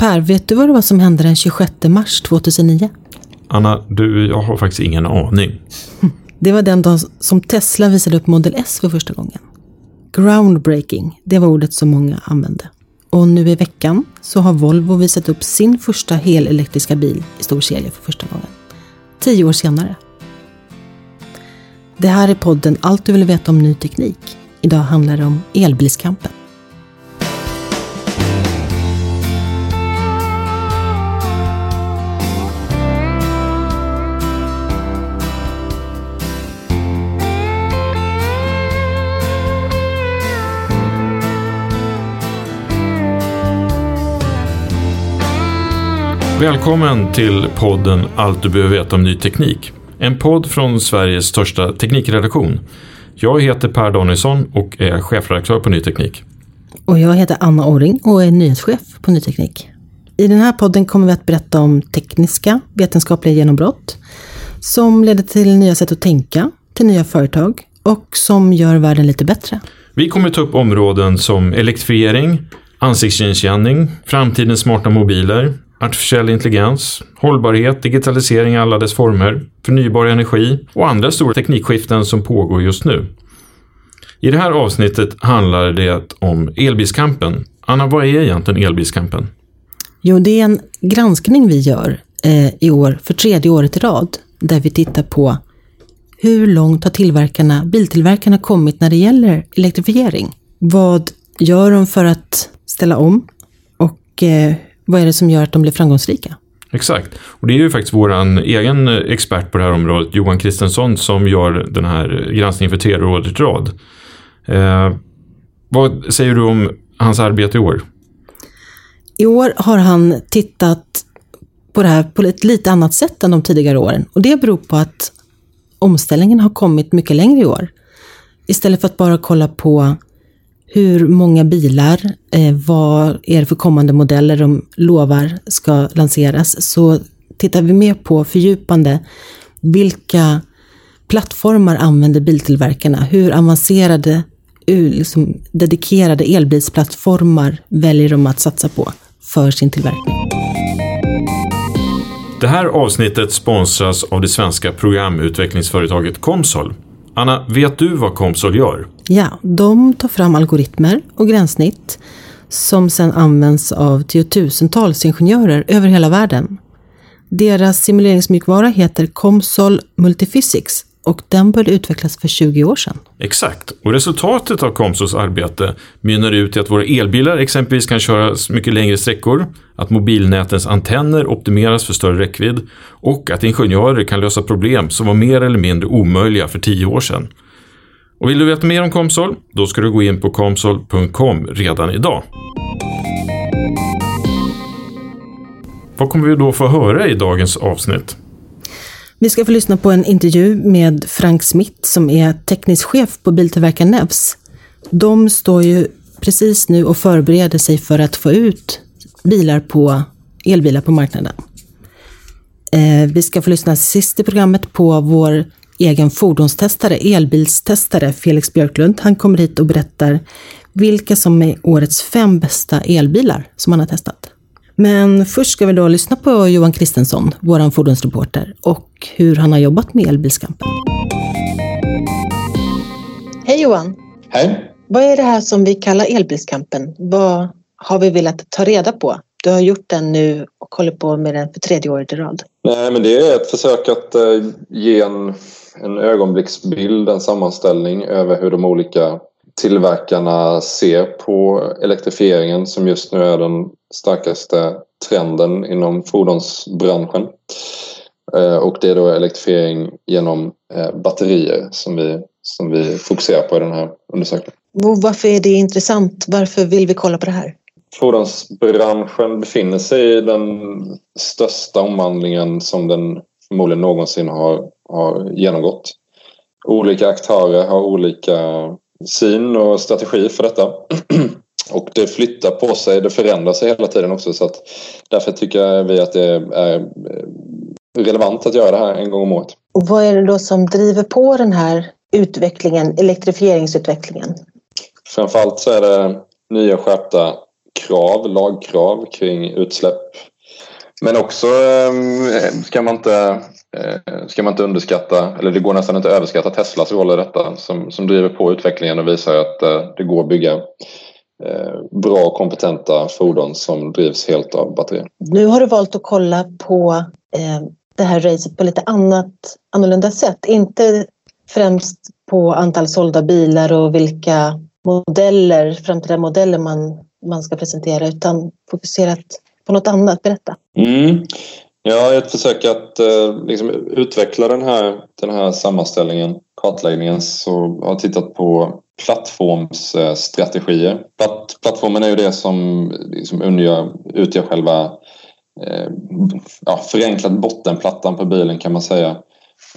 Per, vet du vad det var som hände den 26 mars 2009? Anna, du, jag har faktiskt ingen aning. Det var den dagen som Tesla visade upp Model S för första gången. Groundbreaking, det var ordet som många använde. Och nu i veckan så har Volvo visat upp sin första helelektriska bil i stor serie för första gången. Tio år senare. Det här är podden Allt du vill veta om ny teknik. Idag handlar det om elbilskampen. Välkommen till podden Allt du behöver veta om ny teknik. En podd från Sveriges största teknikredaktion. Jag heter Per Danielsson och är chefredaktör på Ny Teknik. Och jag heter Anna Orring och är nyhetschef på Ny Teknik. I den här podden kommer vi att berätta om tekniska, vetenskapliga genombrott som leder till nya sätt att tänka, till nya företag och som gör världen lite bättre. Vi kommer ta upp områden som elektrifiering, ansiktsigenkänning, framtidens smarta mobiler, artificiell intelligens, hållbarhet, digitalisering i alla dess former, förnybar energi och andra stora teknikskiften som pågår just nu. I det här avsnittet handlar det om elbilskampen. Anna, vad är egentligen elbilskampen? Jo, det är en granskning vi gör eh, i år för tredje året i rad där vi tittar på hur långt har tillverkarna, biltillverkarna kommit när det gäller elektrifiering? Vad gör de för att ställa om? Och eh, vad är det som gör att de blir framgångsrika? Exakt. Och det är ju faktiskt vår egen expert på det här området, Johan Kristensson, som gör den här granskningen för tredje året i rad. Eh, vad säger du om hans arbete i år? I år har han tittat på det här på ett lite annat sätt än de tidigare åren. Och det beror på att omställningen har kommit mycket längre i år. Istället för att bara kolla på hur många bilar, eh, vad är det för kommande modeller de lovar ska lanseras, så tittar vi mer på fördjupande. Vilka plattformar använder biltillverkarna? Hur avancerade, liksom, dedikerade elbilsplattformar väljer de att satsa på för sin tillverkning? Det här avsnittet sponsras av det svenska programutvecklingsföretaget Comsol. Anna, vet du vad Comsol gör? Ja, de tar fram algoritmer och gränssnitt som sedan används av tiotusentals ingenjörer över hela världen. Deras simuleringsmjukvara heter Comsol Multiphysics och den började utvecklas för 20 år sedan. Exakt, och resultatet av Komsos arbete mynnar ut i att våra elbilar exempelvis kan köras mycket längre sträckor, att mobilnätens antenner optimeras för större räckvidd och att ingenjörer kan lösa problem som var mer eller mindre omöjliga för 10 år sedan. Och vill du veta mer om Komsol, Då ska du gå in på komsol.com redan idag. Vad kommer vi då få höra i dagens avsnitt? Vi ska få lyssna på en intervju med Frank Smith som är teknisk chef på biltillverkaren Nevs. De står ju precis nu och förbereder sig för att få ut bilar på, elbilar på marknaden. Eh, vi ska få lyssna sist i programmet på vår egen fordonstestare, elbilstestare Felix Björklund. Han kommer hit och berättar vilka som är årets fem bästa elbilar som han har testat. Men först ska vi då lyssna på Johan Kristensson, vår fordonsreporter, och hur han har jobbat med elbilskampen. Hej Johan! Hej! Vad är det här som vi kallar elbilskampen? Vad har vi velat ta reda på? Du har gjort den nu och håller på med den för tredje året i rad. Nej, men det är ett försök att eh, ge en, en ögonblicksbild, en sammanställning över hur de olika tillverkarna ser på elektrifieringen som just nu är den starkaste trenden inom fordonsbranschen. Eh, och det är då elektrifiering genom eh, batterier som vi, som vi fokuserar på i den här undersökningen. Varför är det intressant? Varför vill vi kolla på det här? Fordonsbranschen befinner sig i den största omvandlingen som den förmodligen någonsin har, har genomgått. Olika aktörer har olika syn och strategi för detta. Och det flyttar på sig, det förändrar sig hela tiden också så att därför tycker vi att det är relevant att göra det här en gång om året. Och vad är det då som driver på den här utvecklingen, elektrifieringsutvecklingen? Framförallt så är det nya skärpta krav, lagkrav kring utsläpp. Men också ehm, ska man inte eh, ska man inte underskatta, eller det går nästan inte att överskatta Teslas roll i detta som, som driver på utvecklingen och visar att eh, det går att bygga eh, bra och kompetenta fordon som drivs helt av batterier. Nu har du valt att kolla på det här racet på lite annat, annorlunda sätt. Inte främst på antal sålda bilar och vilka modeller, framtida modeller man, man ska presentera utan fokuserat på något annat. Berätta. Mm. Ja, ett försök att eh, liksom, utveckla den här, den här sammanställningen, kartläggningen, så har jag tittat på plattformsstrategier. Platt, plattformen är ju det som liksom utgör, utgör själva eh, ja, förenklat bottenplattan på bilen kan man säga.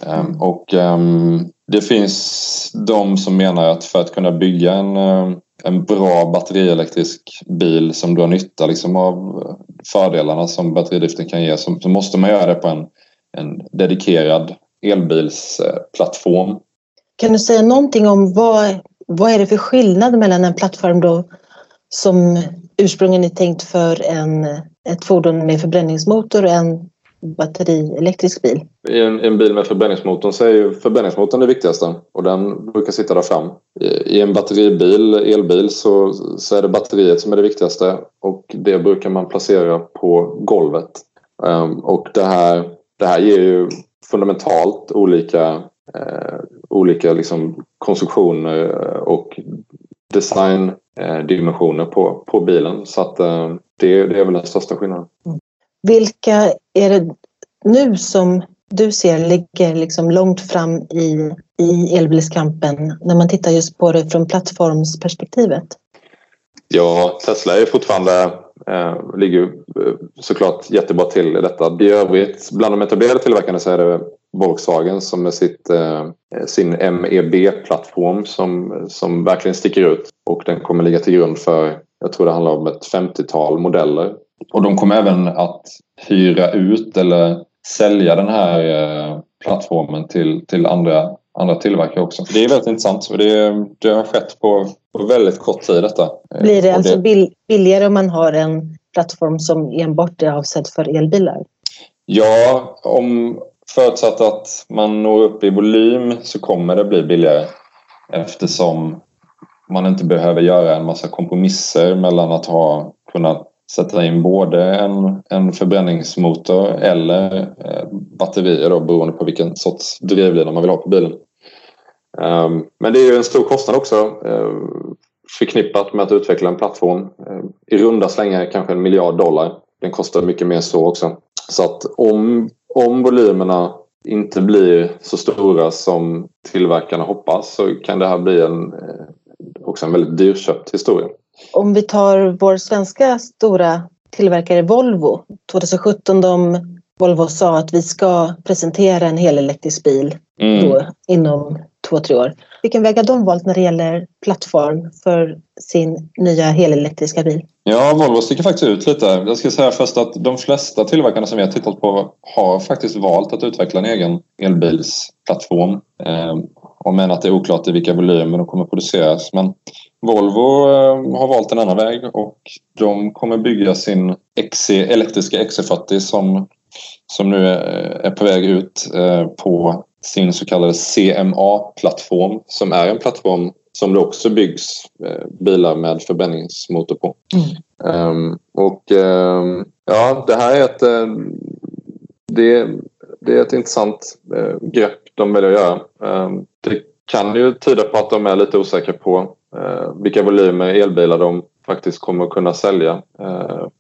Um, och um, det finns de som menar att för att kunna bygga en, eh, en bra batterielektrisk bil som drar nytta liksom, av fördelarna som batteridriften kan ge så, så måste man göra det på en, en dedikerad elbilsplattform. Kan du säga någonting om vad, vad är det för skillnad mellan en plattform då som ursprungligen är tänkt för en, ett fordon med förbränningsmotor och en batterielektrisk bil? I en, en, bil med förbränningsmotorn så är ju förbränningsmotorn det viktigaste och den brukar sitta där fram. I, i en batteribil, elbil, så, så är det batteriet som är det viktigaste och det brukar man placera på golvet. Um, och det här, det här ger ju fundamentalt olika, olika liksom konstruktioner och designdimensioner på, på bilen. Så att eh, det, det är väl den största skillnaden. Mm. Vilka är det nu som du ser ligger liksom långt fram i, i elbilskampen när man tittar just på det från plattformsperspektivet? Ja, Tesla är fortfarande eh, ligger eh, såklart jättebra till i detta. I övrigt, bland de etablerade tillverkarna så är det Volkswagen som med sitt, eh, sin MEB-plattform som, som verkligen sticker ut. Och den kommer ligga till grund för, jag tror det handlar om ett 50-tal modeller och de kommer även att hyra ut eller sälja den här eh, plattformen till, till andra, andra tillverkare också. Det är väldigt intressant och det, det har skett på, på väldigt kort tid detta. Blir det alltså bill, billigare om man har en plattform som enbart är avsedd för elbilar? Ja, om förutsatt att man når upp i volym så kommer det bli billigare eftersom man inte behöver göra en massa kompromisser mellan att ha kunnat sätta in både en, en förbränningsmotor eller eh, batterier då, beroende på vilken sorts drivlina man vill ha på bilen. Um, men det är ju en stor kostnad också uh, förknippat med att utveckla en plattform. Uh, I runda slängar kanske en miljard dollar. Den kostar mycket mer så också. Så att om, om volymerna inte blir så stora som tillverkarna hoppas så kan det här bli en, eh, också en väldigt dyrköpt historia. Om vi tar vår svenska stora tillverkare Volvo. 2017 de Volvo sa att vi ska presentera en helelektrisk bil mm. då, inom två, tre år. Vilken väg har de valt när det gäller plattform för sin nya helelektriska bil? Ja, Volvo sticker faktiskt ut lite. Jag ska säga först att de flesta tillverkarna som vi har tittat på har faktiskt valt att utveckla en egen elbilsplattform. Eh, och men att det är oklart i vilka volymer de kommer produceras. Men Volvo eh, har valt en annan väg och de kommer bygga sin XC, elektriska XC40 som, som nu eh, är på väg ut eh, på sin så kallade CMA-plattform som är en plattform som det också byggs eh, bilar med förbränningsmotor på. Mm. Um, och um, ja, det här är ett, uh, det, det, är ett intressant uh, grepp de väljer att göra. Um, det kan ju tyda på att de är lite osäkra på uh, vilka volymer elbilar de faktiskt kommer att kunna sälja.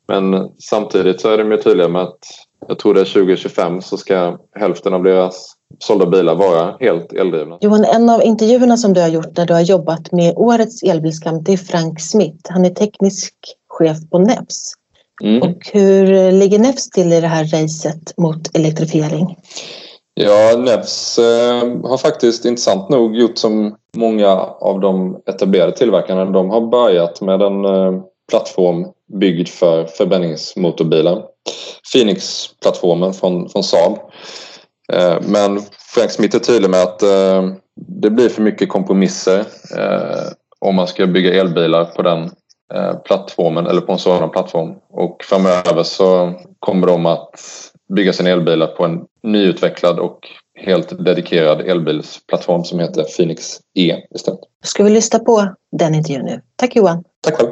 men samtidigt så är de ju tydliga med att jag tror det är 2025 så ska hälften av deras sålda bilar vara helt eldrivna. Johan, en av intervjuerna som du har gjort när du har jobbat med årets elbilskamp det är Frank Smith. Han är teknisk chef på NEFS. Mm. Och hur ligger NEFS till i det här racet mot elektrifiering? Ja, NEFS eh, har faktiskt intressant nog gjort som många av de etablerade tillverkarna. De har börjat med en eh, plattform byggd för förbränningsmotorbilar. Phoenix-plattformen från, från Saab. Eh, men Frank Smith är tydlig med att eh, det blir för mycket kompromisser eh, om man ska bygga elbilar på den plattformen eller på en sådan plattform. Och framöver så kommer de att bygga sina elbilar på en nyutvecklad och helt dedikerad elbilsplattform som heter Phoenix E istället. Ska vi lyssna på den intervjun nu? Tack Johan! Tack själv!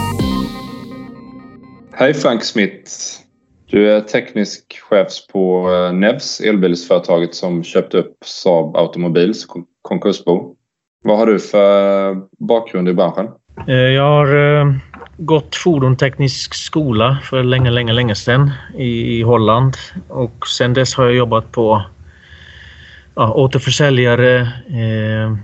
Hej Frank Smith. Du är teknisk chef på eh, Nevs, elbilsföretaget som köpte upp Saab Automobils konkursbo. Vad har du för bakgrund i branschen? Eh, jag har eh, gått fordonteknisk skola för länge, länge, länge sedan i Holland och sedan dess har jag jobbat på ja, återförsäljare, eh,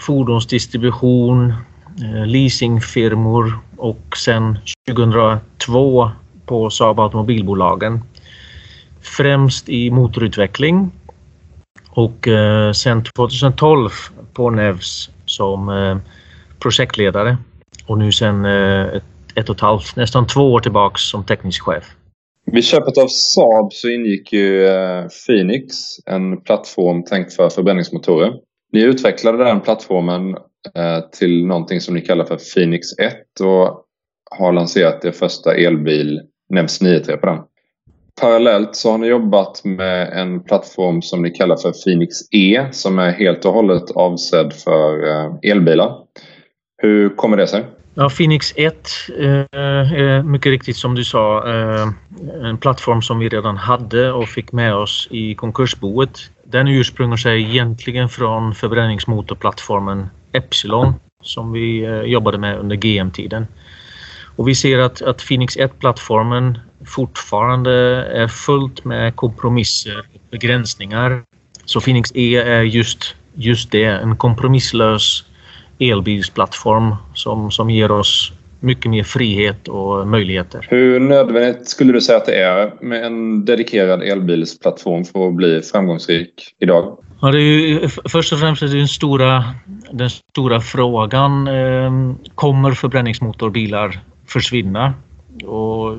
fordonsdistribution, Eh, leasingfirmor och sen 2002 på Saab Automobilbolagen. främst i motorutveckling och eh, sen 2012 på Nevs som eh, projektledare och nu sen ett, ett och ett halvt, nästan två år tillbaks som teknisk chef. Vid köpet av Saab så ingick ju Phoenix, en plattform tänkt för förbränningsmotorer. Ni utvecklade den plattformen Eh, till någonting som ni kallar för Phoenix 1 och har lanserat er första elbil NEMS 93 på den. Parallellt så har ni jobbat med en plattform som ni kallar för Phoenix E som är helt och hållet avsedd för eh, elbilar. Hur kommer det sig? Ja, Phoenix 1 eh, är mycket riktigt som du sa eh, en plattform som vi redan hade och fick med oss i konkursboet. Den ursprungar sig egentligen från förbränningsmotorplattformen Epsilon som vi eh, jobbade med under GM-tiden. Och vi ser att, att Phoenix 1-plattformen fortfarande är fullt med kompromisser och begränsningar. Så Phoenix E är just, just det, en kompromisslös elbilsplattform som, som ger oss mycket mer frihet och möjligheter. Hur nödvändigt skulle du säga att det är med en dedikerad elbilsplattform för att bli framgångsrik idag? Ja, det är ju, först och främst är det den stora, den stora frågan. Eh, kommer förbränningsmotorbilar försvinna? Och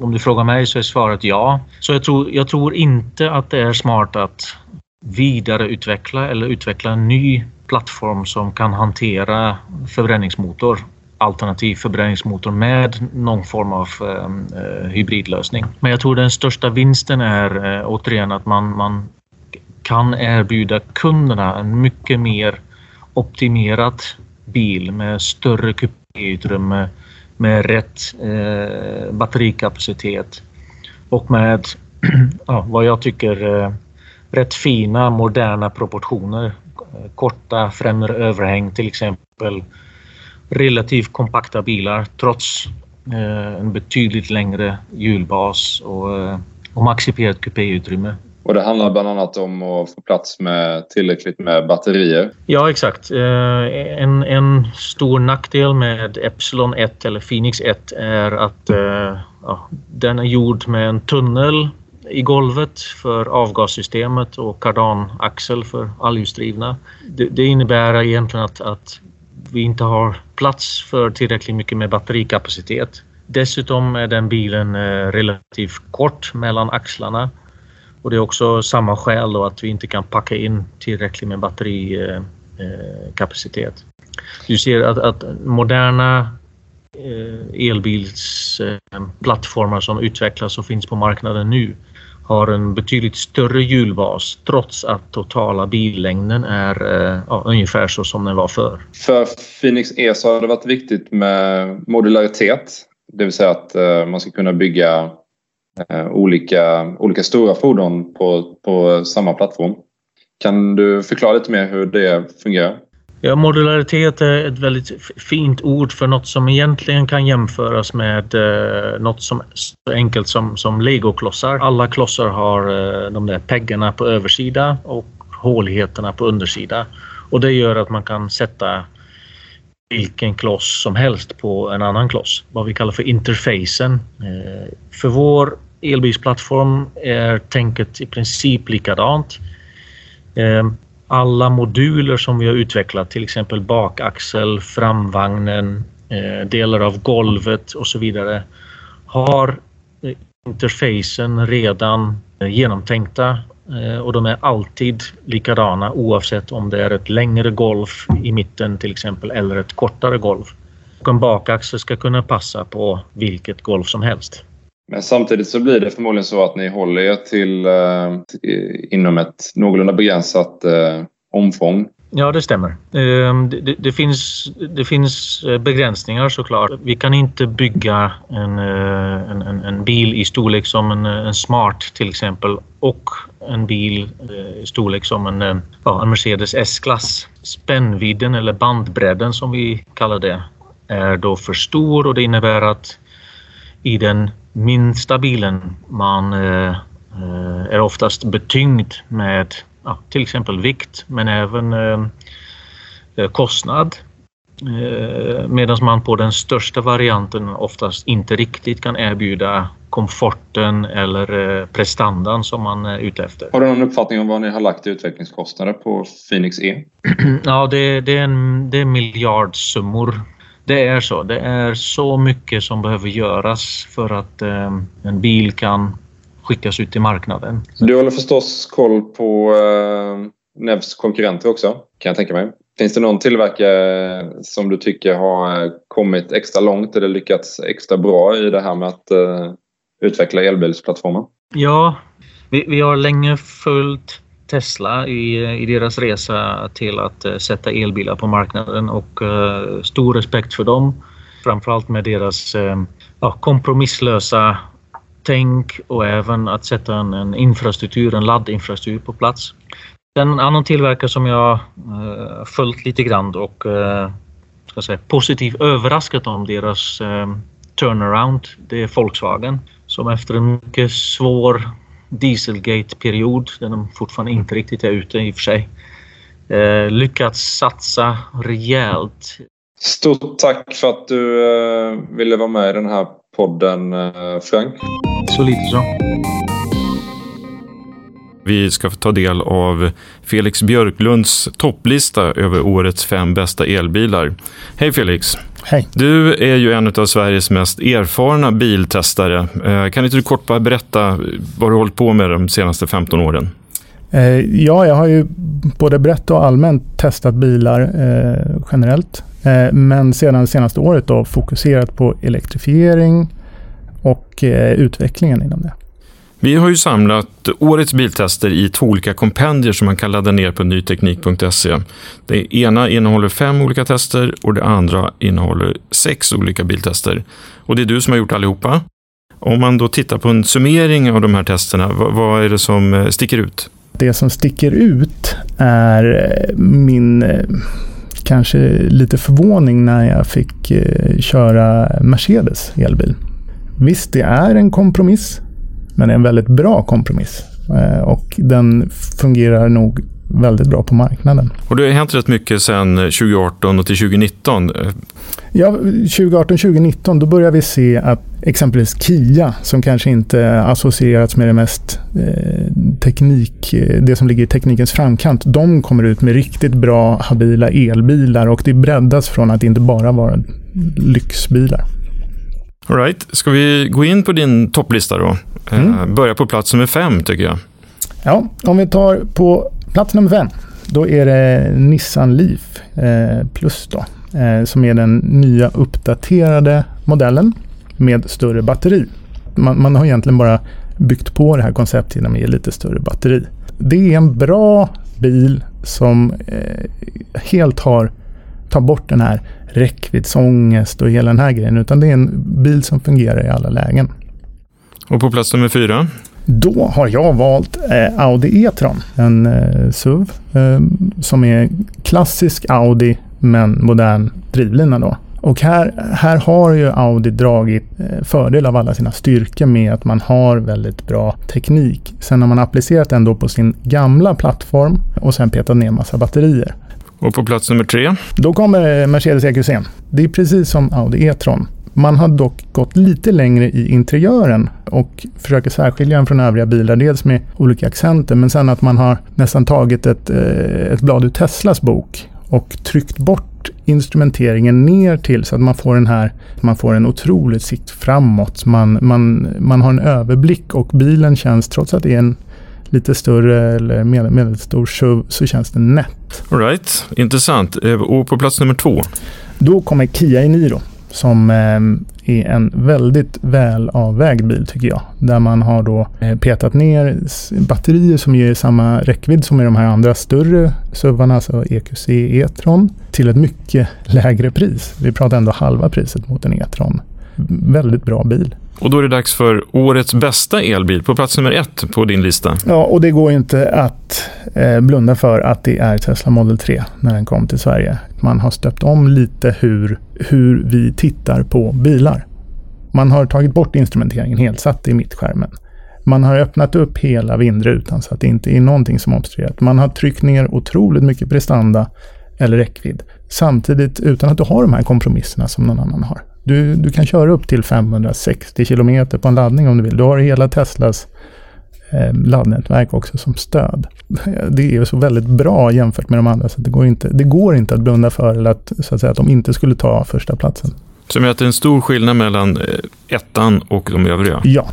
om du frågar mig så är svaret ja. Så jag tror, jag tror inte att det är smart att vidareutveckla eller utveckla en ny plattform som kan hantera förbränningsmotor alternativ förbränningsmotor med någon form av ehm, eh, hybridlösning. Men jag tror den största vinsten är eh, återigen att man, man kan erbjuda kunderna en mycket mer optimerad bil med större kupéutrymme, med rätt eh, batterikapacitet och med ja, vad jag tycker eh, rätt fina moderna proportioner. Korta främre överhäng till exempel. Relativt kompakta bilar trots eh, en betydligt längre hjulbas och, eh, och maximerat kupéutrymme. Och det handlar bland annat om att få plats med tillräckligt med batterier. Ja, exakt. Eh, en, en stor nackdel med Epsilon 1 eller Phoenix 1 är att eh, ja, den är gjord med en tunnel i golvet för avgassystemet och kardanaxel för allhjulsdrivna. Det, det, innebär egentligen att, att vi inte har plats för tillräckligt mycket med batterikapacitet. Dessutom är den bilen eh, relativt kort mellan axlarna och det är också samma skäl då att vi inte kan packa in tillräckligt med batterikapacitet. Eh, eh, du ser att, att moderna eh, elbilsplattformar som utvecklas och finns på marknaden nu har en betydligt större hjulbas trots att totala billängden är ja, ungefär så som den var förr. För Phoenix E så har det varit viktigt med modularitet. Det vill säga att man ska kunna bygga Eh, olika, olika stora fordon på, på samma plattform. Kan du förklara lite mer hur det fungerar? Ja, modularitet är ett väldigt fint ord för något som egentligen kan jämföras med eh, något som så enkelt som, som legoklossar. Alla klossar har eh, de där peggarna på översida och håligheterna på undersida. Och det gör att man kan sätta vilken kloss som helst på en annan kloss. Vad vi kallar för interfacen. Eh, för vår elbilsplattform är tänket i princip likadant. Ehm, alla moduler som vi har utvecklat, till exempel bakaxel, framvagnen, eh, delar av golvet och så vidare, har eh, interfacen redan eh, genomtänkta och de är alltid likadana oavsett om det är ett längre golv i mitten till exempel eller ett kortare golv. Och en bakaxel ska kunna passa på vilket golv som helst. Men samtidigt så blir det förmodligen så att ni håller er till, eh, inom ett någorlunda begränsat eh, omfång. Ja, det stämmer. Ehm, det, det, det, finns, det finns eh, begränsningar såklart. Vi kan inte bygga en, eh, en, en, en bil i storlek som en, eh, en, Smart till exempel och en bil i storlek som en, ja, en Mercedes S-klass. Spännvidden eller bandbredden som vi kallar det är då för stor och det innebär att i den minsta bilen man eh, är oftast betyngd med ja, till exempel vikt men även eh, kostnad. Eh, Medan man på den största varianten oftast inte riktigt kan erbjuda komforten eller prestandan som man är ute efter. Har du någon uppfattning om vad ni har lagt i utvecklingskostnader på Phoenix E? ja, det, det, är en, det är miljardsummor. Det är så. Det är så mycket som behöver göras för att eh, en bil kan skickas ut till marknaden. Du håller förstås koll på eh, Nevs konkurrenter också, kan jag tänka mig. Finns det någon tillverkare som du tycker har kommit extra långt eller lyckats extra bra i det här med att uh, utveckla elbilsplattformen? Ja, vi, vi, har länge följt Tesla i, i deras resa till att uh, sätta elbilar på marknaden och uh, stor respekt för dem. Framförallt med deras eh, ja, kompromisslösa tänk och även att sätta en, en infrastruktur, en laddinfrastruktur på plats. En annan tillverkare som jag eh, följt lite grann och eh, ska säga, positivt överraskat om deras eh, turnaround, det är Volkswagen som efter en mycket svår Dieselgate-period, där de fortfarande inte riktigt är ute i och för sig, eh, lyckats satsa rejält. Stort tack för att du eh, ville vara med i den här podden, eh, Frank. Så lite så. Vi ska få ta del av Felix Björklunds topplista över årets fem bästa elbilar. Hej Felix! Hej! Du är ju en av Sveriges mest erfarna biltestare. Eh, kan inte du kort bara berätta vad du hållit på med de senaste 15 åren? Eh, ja, jag har ju både brett och allmänt testat bilar eh, generellt. Eh, men sedan senaste året då fokuserat på elektrifiering och eh, utvecklingen inom det. Vi har ju samlat årets biltester i två olika kompendier som man kan ladda ner på nyteknik.se. Det ena innehåller fem olika tester och det andra innehåller sex olika biltester. Och det är du som har gjort allihopa. Om man då tittar på en summering av de här testerna, vad, är det som eh, sticker ut? Det som sticker ut är eh, min eh, kanske lite förvåning när jag fick köra Mercedes elbil. Visst, det är en kompromiss men är en väldigt bra kompromiss. Eh, och den fungerar nog väldigt bra på marknaden. Och det har hänt rätt mycket sedan 2018 och till 2019. Ja, 2018-2019 då börjar vi se att exempelvis Kia, som kanske inte associerats med det mest eh, teknik, eh, det som ligger i teknikens framkant, de kommer ut med riktigt bra habila elbilar och det breddas från att inte bara vara lyxbilar. All right. Ska vi gå in på din topplista då? Eh, mm. Börja på plats nummer fem tycker jag. Ja, om vi tar på plats nummer fem. Då är det Nissan Leaf eh, Plus då. Eh, som är den nya uppdaterade modellen med större batteri. Man, man har egentligen bara byggt på det här konceptet genom att ge lite större batteri. Det är en bra bil som helt har tar bort den här räckviddsångest och hela den här grejen. Utan det är en bil som fungerar i alla lägen. Och på plats nummer fyra? Då har jag valt eh, Audi E-tron. En eh, SUV eh, som är klassisk Audi men modern drivlina då. Och här, här har ju Audi dragit eh, fördel av alla sina styrkor med att man har väldigt bra teknik. Sen har man applicerat den då på sin gamla plattform och sen petat ner massa batterier. Och på plats nummer tre? Då kommer Mercedes EQC. Det är precis som Audi E-tron. Man har dock gått lite längre i interiören och försöker särskilja den från övriga bilar. Dels med olika accenter men sen att man har nästan tagit ett, eh, ett blad ur Teslas bok och tryckt bort instrumenteringen ner till så att man får den här, man får en otrolig sikt framåt. Man, man, man har en överblick och bilen känns, trots att det är en lite större eller medelstor SUV så känns det nätt. All right. intressant. Eh, och på plats nummer två? Då kommer Kia Eniro som eh, är en väldigt väl avvägd bil tycker jag. Där man har då eh, petat ner batterier som ger samma räckvidd som i de här andra större SUVarna, alltså EQC E-tron, till ett mycket lägre pris. Vi pratar ändå halva priset mot en E-tron. Väldigt bra bil. Och då är det dags för årets bästa elbil på plats nummer ett på din lista. Ja, och det går inte att eh, blunda för att det är Tesla Model 3 när den kom till Sverige. Man har stöpt om lite hur, hur vi tittar på bilar. Man har tagit bort instrumenteringen helt, satt i mittskärmen. Man har öppnat upp hela vindrutan så att det inte är någonting som obstruerat. Man har tryckt ner otroligt mycket prestanda eller räckvidd. Samtidigt utan att du har de här kompromisserna som någon annan har. Du, du kan köra upp till 560 kilometer på en laddning om du vill. Du har hela Teslas laddnätverk också som stöd. Det är så väldigt bra jämfört med de andra så det går inte, det går inte att blunda för eller att, så att, säga, att de inte skulle ta första platsen. Som är att det är en stor skillnad mellan eh, ettan och de övriga? Ja,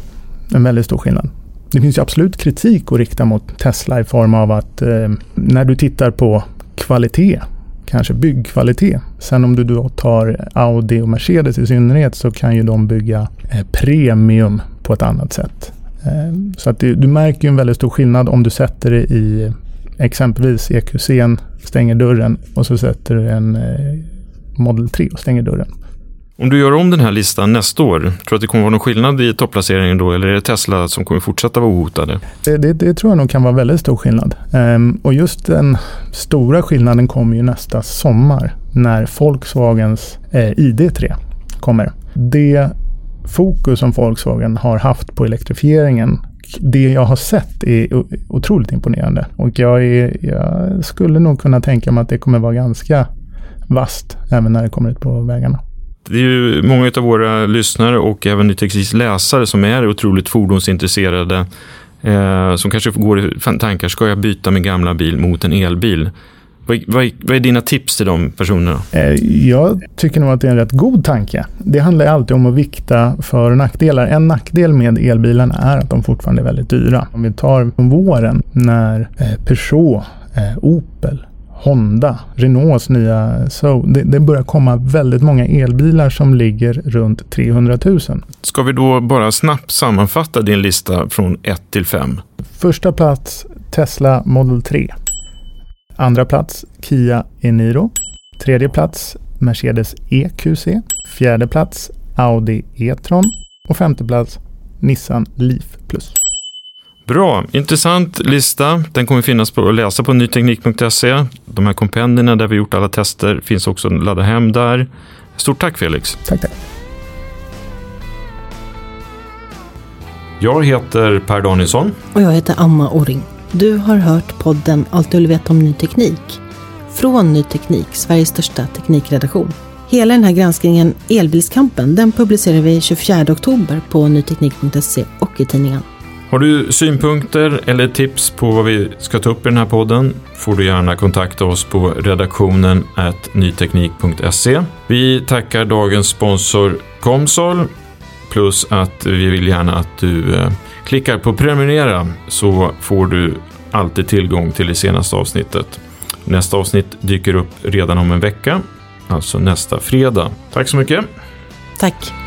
en väldigt stor skillnad. Det finns ju absolut kritik att rikta mot Tesla i form av att eh, när du tittar på kvalitet, kanske byggkvalitet. Sen om du då tar Audi och Mercedes i synnerhet så kan ju de bygga eh, premium på ett annat sätt. Eh, så att det, du märker en väldigt stor skillnad om du sätter det i exempelvis EQC'n, stänger dörren och så sätter du en eh, Model 3 och stänger dörren. Om du gör om den här listan nästa år, tror du att det kommer vara någon skillnad i topplaceringen då? Eller är det Tesla som kommer fortsätta vara ohotade? Det, det, det tror jag nog kan vara väldigt stor skillnad. Um, och just den stora skillnaden kommer ju nästa sommar när Volkswagens eh, ID3 kommer. Det fokus som Volkswagen har haft på elektrifieringen det jag har sett är otroligt imponerande. Och jag, är, jag skulle nog kunna tänka mig att det kommer vara ganska vast även när det kommer ut på vägarna. Det är ju många av våra lyssnare och även Nytekniks läsare som är otroligt fordonsintresserade. Eh, som kanske går i tankar, ska jag byta min gamla bil mot en elbil? Vad, vad, vad, är dina tips till de personerna? Eh, jag tycker nog att det är en rätt god tanke. Det handlar alltid om att vikta för och nackdelar. En nackdel med elbilarna är att de fortfarande är väldigt dyra. Om vi tar våren när eh, Peugeot, eh, Opel, Honda, Renaults nya So. Det, det, börjar komma väldigt många elbilar som ligger runt 300 000. Ska vi då bara snabbt sammanfatta din lista från 1 till 5? Första plats Tesla Model 3. Andra plats Kia Eniro. Tredje plats Mercedes EQC. Fjärde plats Audi E-tron. Och femte plats Nissan Leaf Plus. Bra, intressant lista. Den kommer finnas på att läsa på nyteknik.se. De här kompendierna där vi gjort alla tester finns också att ladda hem där. Stort tack Felix. Tack, tack. Jag heter Per Danielsson. Och jag heter Anna Orring. Du har hört podden Allt du vill veta om ny teknik. Från Ny Teknik, Sveriges största teknikredaktion. Hela den här granskningen Elbilskampen, den publicerar vi 24 oktober på nyteknik.se och i tidningen. Har du synpunkter eller tips på vad vi ska ta upp i den här podden får du gärna kontakta oss på redaktionen nyteknik.se. Vi tackar dagens sponsor Comsol plus att vi vill gärna att du eh, klickar på prenumerera så får du alltid tillgång till det senaste avsnittet. Nästa avsnitt dyker upp redan om en vecka, alltså nästa fredag. Tack så mycket. Tack.